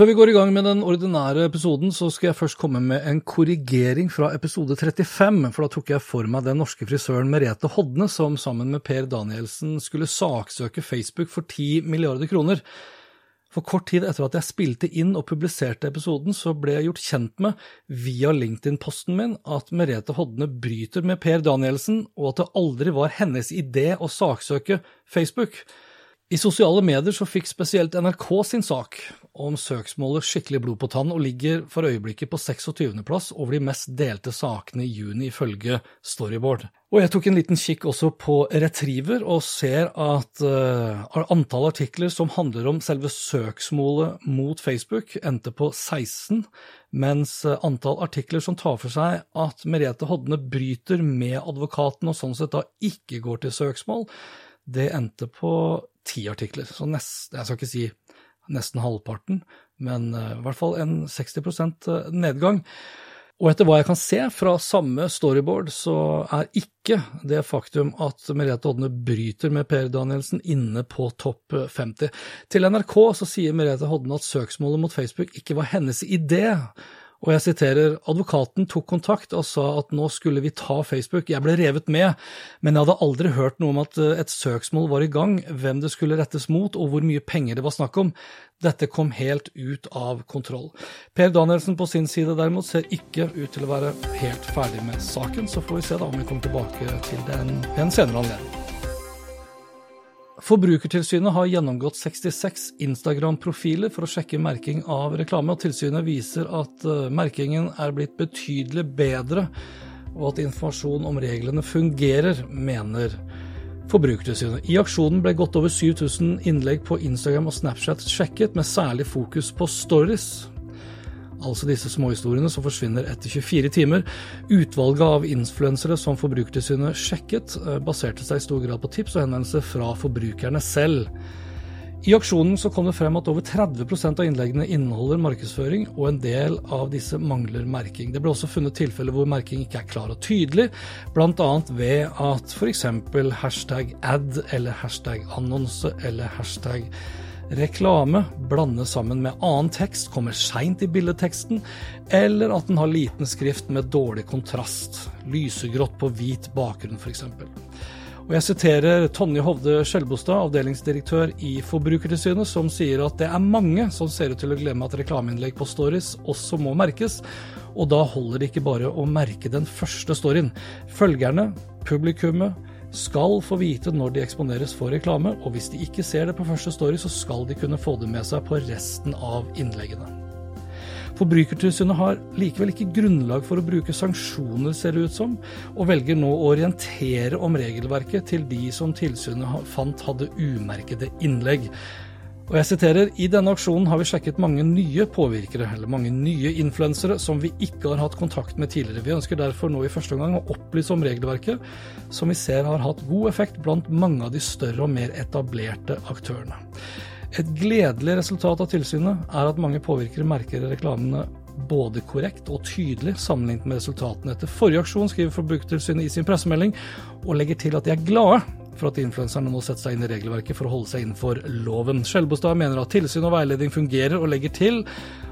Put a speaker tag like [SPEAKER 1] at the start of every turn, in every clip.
[SPEAKER 1] Før vi går i gang med den ordinære episoden, så skal jeg først komme med en korrigering fra episode 35, for da tok jeg for meg den norske frisøren Merete Hodne, som sammen med Per Danielsen skulle saksøke Facebook for 10 milliarder kroner. For kort tid etter at jeg spilte inn og publiserte episoden, så ble jeg gjort kjent med, via LinkedIn-posten min, at Merete Hodne bryter med Per Danielsen, og at det aldri var hennes idé å saksøke Facebook. I sosiale medier så fikk spesielt NRK sin sak om søksmålet skikkelig blod på tann, og ligger for øyeblikket på 26.-plass over de mest delte sakene i juni, ifølge Storyboard. Og jeg tok en liten kikk også på Retriever, og ser at uh, antall artikler som handler om selve søksmålet mot Facebook, endte på 16, mens uh, antall artikler som tar for seg at Merete Hodne bryter med advokaten og sånn sett da ikke går til søksmål, det endte på ti artikler. Så nest, jeg skal ikke si nesten halvparten, men uh, i hvert fall en 60% nedgang. Og etter hva jeg kan se fra samme storyboard, så er ikke det faktum at Merete Odne bryter med Per Danielsen inne på topp 50. Til NRK så sier Merete Hodne at søksmålet mot Facebook ikke var hennes idé, og jeg siterer, advokaten tok kontakt og sa at nå skulle vi ta Facebook, jeg ble revet med, men jeg hadde aldri hørt noe om at eh, et søksmål var i gang, hvem det skulle rettes mot og hvor mye penger det var snakk om. Dette kom helt ut av kontroll. Per Danielsen på sin side derimot ser ikke ut til å være helt ferdig med saken, så får vi se da om vi kommer tilbake til den ved en senere anledning. Forbrukertilsynet har gjennomgått 66 Instagram-profiler for å sjekke merking av reklame, og tilsynet viser at eh, merkingen er blitt betydelig bedre, og at informasjon om reglene fungerer, mener Forbrukertilsynet. I aksjonen ble godt over 7000 innlegg på Instagram og Snapchat sjekket, med særlig fokus på stories altså disse småhistoriene som forsvinner etter 24 timer. Utvalget av influensere som Forbrukertilsynet sjekket, eh, baserte seg i stor grad på tips og henvendelser fra forbrukerne selv. I aksjonen så kom det frem at over 30 av innleggene inneholder markedsføring, og en del av disse mangler merking. Det ble også funnet tilfeller hvor merking ikke er klar og tydelig, bl.a. ved at f.eks. hashtag ad eller hashtag annonse eller hashtag reklame blandes sammen med annen tekst, kommer seint i billedteksten, eller at den har liten skrift med dårlig kontrast, lysegrått på hvit bakgrunn f.eks. Og Jeg siterer Tonje Hovde Skjelbostad, avdelingsdirektør i Forbrukertilsynet, som sier at det er mange som ser ut til å glemme at reklameinnlegg på stories også må merkes, og da holder det ikke bare å merke den første storyen. Følgerne, publikummet, skal få vite når de eksponeres for reklame, og hvis de ikke ser det på første story, så skal de kunne få det med seg på resten av innleggene. Forbrukertilsynet har likevel ikke grunnlag for å bruke sanksjoner, ser det ut som, og velger nå å orientere om regelverket til de som tilsynet fant hadde umerkede innlegg. Og jeg siterer, I denne aksjonen har vi sjekket mange nye påvirkere, eller mange nye influensere, som vi ikke har hatt kontakt med tidligere. Vi ønsker derfor nå i første omgang å opplyse om regelverket, som vi ser har hatt god effekt blant mange av de større og mer etablerte aktørene. Et gledelig resultat av tilsynet er at mange påvirkere merker reklamene både korrekt og tydelig sammenlignet med resultatene etter forrige aksjon, skriver Forbrukertilsynet i sin pressemelding, og legger til at de er glade for at influenserne nå setter seg inn i regelverket for å holde seg innenfor loven. Skjelbostad mener at tilsyn og veiledning fungerer, og legger til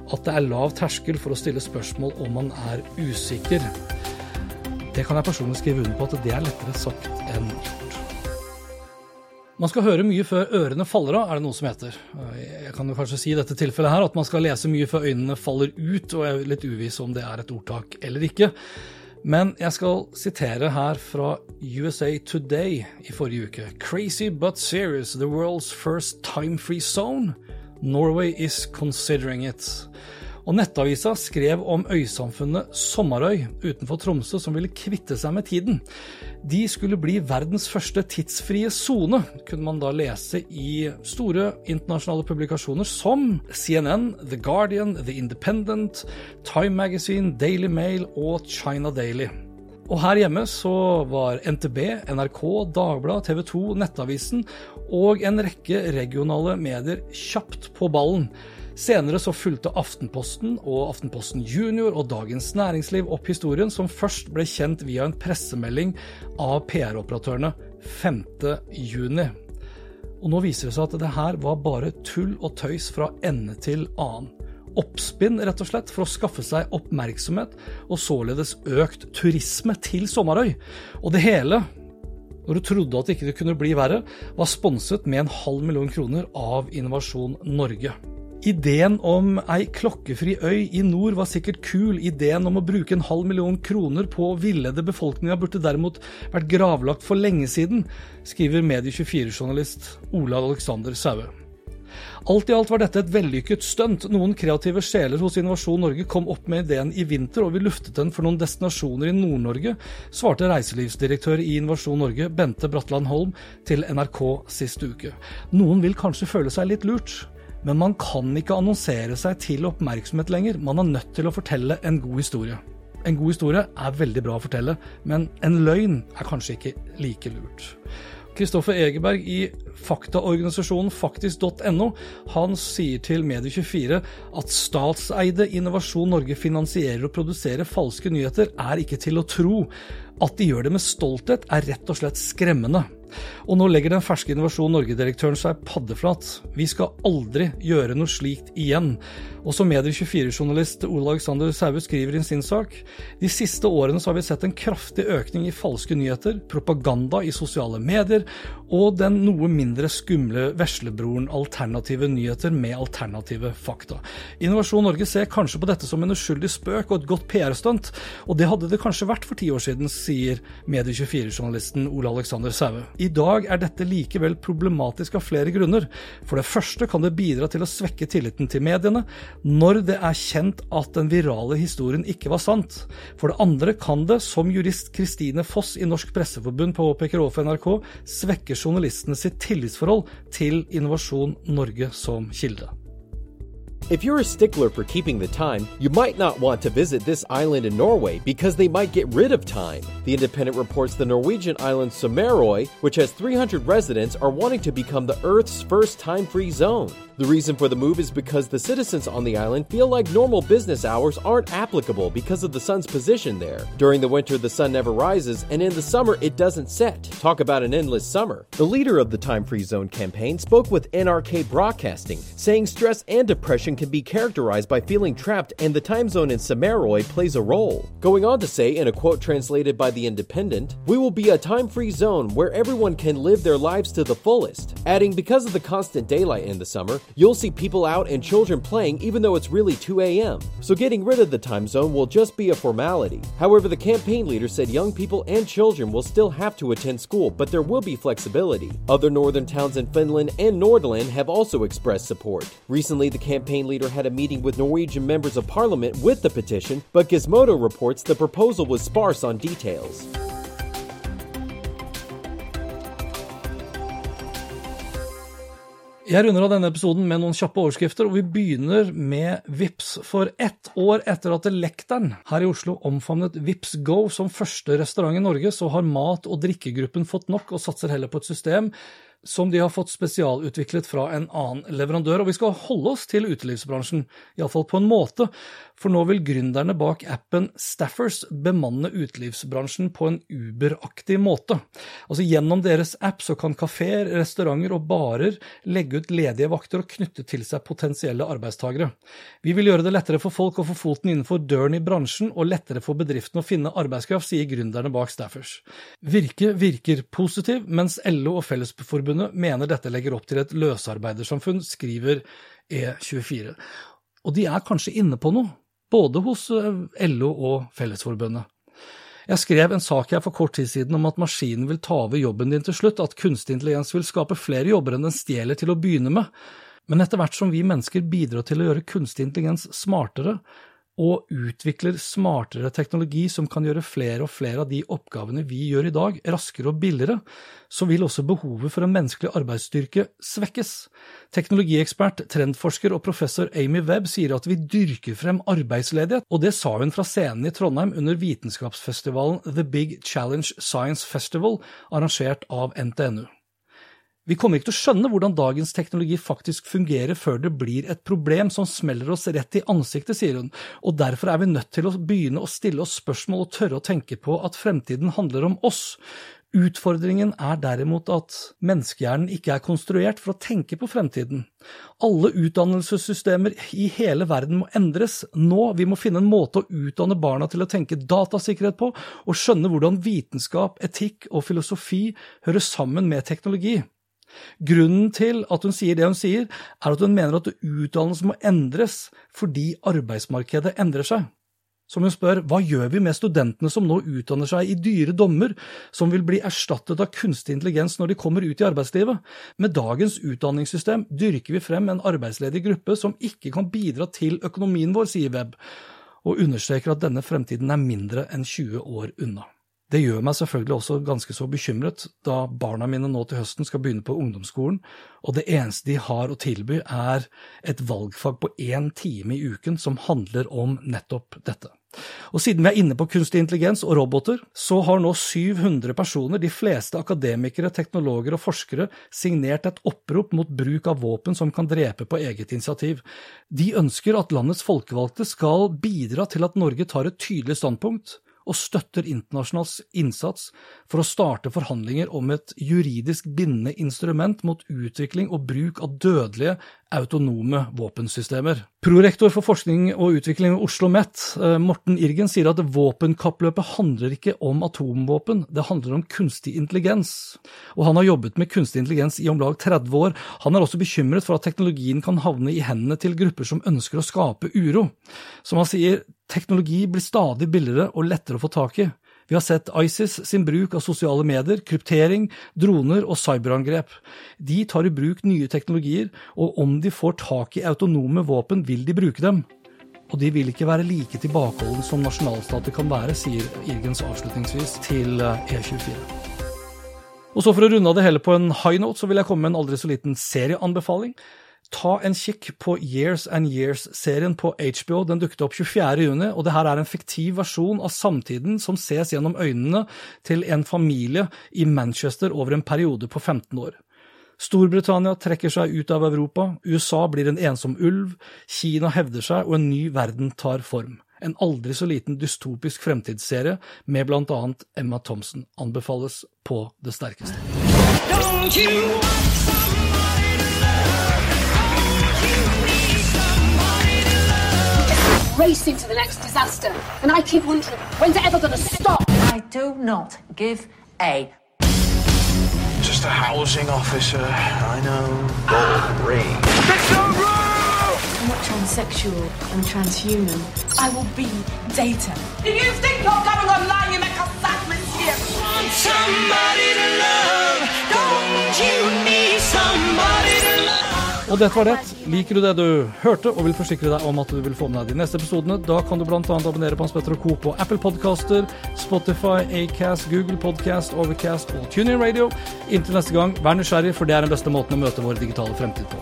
[SPEAKER 1] at det er lav terskel for å stille spørsmål om man er usikker. Det kan jeg personlig skrive under på at det er lettere sagt enn gjort. Man skal høre mye før ørene faller av, er det noe som heter. Jeg kan jo kanskje si i dette tilfellet her at man skal lese mye før øynene faller ut, og jeg er litt uviss om det er et ordtak eller ikke. Men jeg skal sitere her fra USA Today i forrige uke. Crazy but serious, the world's first time-free zone. Norway is considering it. Og Nettavisa skrev om øysamfunnet Sommarøy utenfor Tromsø som ville kvitte seg med tiden. De skulle bli verdens første tidsfrie sone, kunne man da lese i store internasjonale publikasjoner som CNN, The Guardian, The Independent, Time Magazine, Daily Mail og China Daily. Og her hjemme så var NTB, NRK, Dagbladet, TV 2, Nettavisen og en rekke regionale medier kjapt på ballen. Senere så fulgte Aftenposten og Aftenposten Junior og Dagens Næringsliv opp historien, som først ble kjent via en pressemelding av PR-operatørene 5.6. Og nå viser det seg at det her var bare tull og tøys fra ende til annen. Oppspinn, rett og slett, for å skaffe seg oppmerksomhet, og således økt turisme til Sommarøy. Og det hele når du trodde at det ikke kunne bli verre, var sponset med en halv million kroner av Innovasjon Norge. Ideen om ei klokkefri øy i nord var sikkert kul, ideen om å bruke en halv million kroner på å villede befolkninga burde derimot vært gravlagt for lenge siden, skriver Medie24-journalist Ola Alexander Saue. Alt i alt var dette et vellykket stunt. Noen kreative sjeler hos Innovasjon Norge kom opp med ideen i vinter, og vi luftet den for noen destinasjoner i Nord-Norge, svarte reiselivsdirektør i Innovasjon Norge, Bente Bratland Holm, til NRK sist uke. Noen vil kanskje føle seg litt lurt. Men man kan ikke annonsere seg til oppmerksomhet lenger. Man er nødt til å fortelle en god historie. En god historie er veldig bra å fortelle, men en løgn er kanskje ikke like lurt. Kristoffer Egeberg i faktaorganisasjonen faktisk.no han sier til Medie24 at statseide Innovasjon Norge finansierer og produserer falske nyheter, er ikke til å tro. At de gjør det med stolthet, er rett og slett skremmende. Og nå legger den ferske Innovasjon Norge-direktøren seg paddeflat. Vi skal aldri gjøre noe slikt igjen. Og som Medier24-journalist Ole Alexander Saue skriver i sin sak, de siste årene har vi sett en kraftig økning i falske nyheter, propaganda i sosiale medier, og den noe mindre skumle veslebroren Alternative nyheter med alternative fakta. Innovasjon Norge ser kanskje på dette som en uskyldig spøk og et godt PR-stunt, og det hadde det kanskje vært for ti år siden, sier Medie24-journalisten Ole Alexander Saue. I dag er dette likevel problematisk av flere grunner. For det første kan det bidra til å svekke tilliten til mediene når det er kjent at den virale historien ikke var sant. For det andre kan det, som jurist Kristine Foss i Norsk Presseforbund påpeker overfor NRK, svekke journalistene sitt tillitsforhold til Innovasjon Norge som kilde.
[SPEAKER 2] If you're a stickler for keeping the time, you might not want to visit this island in Norway because they might get rid of time. The Independent reports the Norwegian island Sumeroy, which has 300 residents, are wanting to become the Earth's first time free zone. The reason for the move is because the citizens on the island feel like normal business hours aren't applicable because of the sun's position there. During the winter, the sun never rises, and in the summer, it doesn't set. Talk about an endless summer. The leader of the Time Free Zone campaign spoke with NRK Broadcasting, saying stress and depression can be characterized by feeling trapped, and the time zone in Samaroy plays a role. Going on to say, in a quote translated by The Independent, We will be a time free zone where everyone can live their lives to the fullest. Adding, because of the constant daylight in the summer, You'll see people out and children playing even though it's really 2 a.m. So getting rid of the time zone will just be a formality. However, the campaign leader said young people and children will still have to attend school, but there will be flexibility. Other northern towns in Finland and Nordland have also expressed support. Recently, the campaign leader had a meeting with Norwegian members of parliament with the petition, but Gizmodo reports the proposal was sparse on details.
[SPEAKER 1] Jeg runder av denne episoden med noen kjappe overskrifter, og vi begynner med VIPS. For ett år etter at Lekteren her i Oslo omfavnet VIPS Go som første restaurant i Norge, så har mat- og drikkegruppen fått nok og satser heller på et system som de har fått spesialutviklet fra en annen leverandør. Og vi skal holde oss til utelivsbransjen, iallfall på en måte. For nå vil gründerne bak appen Staffers bemanne utelivsbransjen på en Uber-aktig måte. Altså Gjennom deres app så kan kafeer, restauranter og barer legge ut ledige vakter og knytte til seg potensielle arbeidstagere. Vi vil gjøre det lettere for folk å få foten innenfor døren i bransjen, og lettere for bedriften å finne arbeidskraft, sier gründerne bak Staffers. Virke virker positiv, mens LO og Fellesforbundet mener dette legger opp til et løsarbeidersamfunn, skriver E24. Og de er kanskje inne på noe både hos eh, LO og Fellesforbundet. Jeg skrev en sak her for kort tid siden om at maskinen vil ta over jobben din til slutt, at kunstig intelligens vil skape flere jobber enn den stjeler til å begynne med. Men etter hvert som vi mennesker bidrar til å gjøre kunstig intelligens smartere, og utvikler smartere teknologi som kan gjøre flere og flere av de oppgavene vi gjør i dag, raskere og billigere, så vil også behovet for en menneskelig arbeidsstyrke svekkes. Teknologiekspert, trendforsker og professor Amy Webb sier at vi dyrker frem arbeidsledighet, og det sa hun fra scenen i Trondheim under vitenskapsfestivalen The Big Challenge Science Festival, arrangert av NTNU. Vi kommer ikke til å skjønne hvordan dagens teknologi faktisk fungerer før det blir et problem som smeller oss rett i ansiktet, sier hun, og derfor er vi nødt til å begynne å stille oss spørsmål og tørre å tenke på at fremtiden handler om oss. Utfordringen er derimot at menneskehjernen ikke er konstruert for å tenke på fremtiden. Alle utdannelsessystemer i hele verden må endres nå, vi må finne en måte å utdanne barna til å tenke datasikkerhet på, og skjønne hvordan vitenskap, etikk og filosofi hører sammen med teknologi. Grunnen til at hun sier det hun sier, er at hun mener at utdannelse må endres fordi arbeidsmarkedet endrer seg. Som hun spør, hva gjør vi med studentene som nå utdanner seg i dyre dommer, som vil bli erstattet av kunstig intelligens når de kommer ut i arbeidslivet? Med dagens utdanningssystem dyrker vi frem en arbeidsledig gruppe som ikke kan bidra til økonomien vår, sier Webb, og understreker at denne fremtiden er mindre enn 20 år unna. Det gjør meg selvfølgelig også ganske så bekymret, da barna mine nå til høsten skal begynne på ungdomsskolen, og det eneste de har å tilby er et valgfag på én time i uken som handler om nettopp dette. Og siden vi er inne på kunstig intelligens og roboter, så har nå 700 personer, de fleste akademikere, teknologer og forskere, signert et opprop mot bruk av våpen som kan drepe på eget initiativ. De ønsker at landets folkevalgte skal bidra til at Norge tar et tydelig standpunkt og støtter internasjonals innsats for å starte forhandlinger om et juridisk bindende instrument mot utvikling og bruk av dødelige autonome våpensystemer. Prorektor for forskning og utvikling ved Oslo OsloMet, eh, Morten Irgen, sier at våpenkappløpet handler ikke om atomvåpen, det handler om kunstig intelligens. Og han har jobbet med kunstig intelligens i om lag 30 år. Han er også bekymret for at teknologien kan havne i hendene til grupper som ønsker å skape uro. Som han sier, teknologi blir stadig billigere og lettere å få tak i. Vi har sett ISIS sin bruk av sosiale medier, kryptering, droner og cyberangrep. De tar i bruk nye teknologier, og om de får tak i autonome våpen, vil de bruke dem. Og de vil ikke være like tilbakeholdne som nasjonalstater kan være, sier Irgens avslutningsvis til eh, E24. Og så For å runde av det hele på en high note, så vil jeg komme med en aldri så liten serieanbefaling. Ta en kikk på Years and Years-serien på HBO. Den dukket opp 24.6, og det her er en fiktiv versjon av samtiden som ses gjennom øynene til en familie i Manchester over en periode på 15 år. Storbritannia trekker seg ut av Europa, USA blir en ensom ulv, Kina hevder seg, og en ny verden tar form. En aldri så liten dystopisk fremtidsserie med blant annet Emma Thompson anbefales på det sterkeste. Don't you racing to the next disaster. And I keep wondering, when's it ever going to stop? I do not give a. Just a housing officer, I know. Boring. I'm not transsexual, I'm transhuman. I will be data. If you think you're going online, you make a sad mistake. Want somebody to love, don't you need somebody to love? Og dette var det. Liker du det du hørte og vil forsikre deg om at du vil få med deg de neste episodene, da kan du bl.a. abonnere på Hans Petter og Co. på Apple Podcaster, Spotify, Acast, Google Podcast, Overcast og TuneIn Radio. Inntil neste gang, vær nysgjerrig, for det er den beste måten å møte vår digitale fremtid på.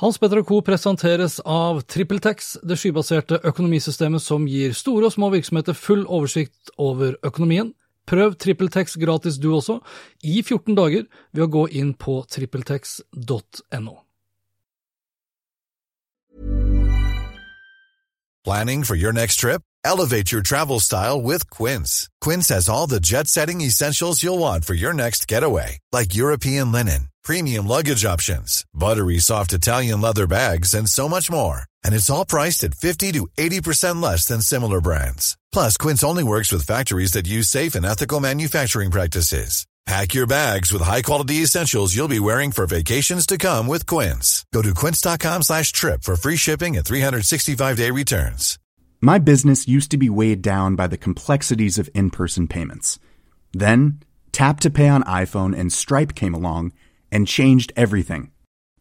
[SPEAKER 1] Hans Petter og Co. presenteres av TrippelTex, det skybaserte økonomisystemet som gir store og små virksomheter full oversikt over økonomien. Prøv TrippelTex gratis du også, i 14 dager, ved å gå inn på trippeltex.no.
[SPEAKER 3] Planning for your next trip? Elevate your travel style with Quince. Quince has all the jet setting essentials you'll want for your next getaway, like European linen, premium luggage options, buttery soft Italian leather bags, and so much more. And it's all priced at 50 to 80% less than similar brands. Plus, Quince only works with factories that use safe and ethical manufacturing practices. Pack your bags with high-quality essentials you'll be wearing for vacations to come with Quince. Go to quince.com slash trip for free shipping and 365-day returns.
[SPEAKER 4] My business used to be weighed down by the complexities of in-person payments. Then, Tap to Pay on iPhone and Stripe came along and changed everything.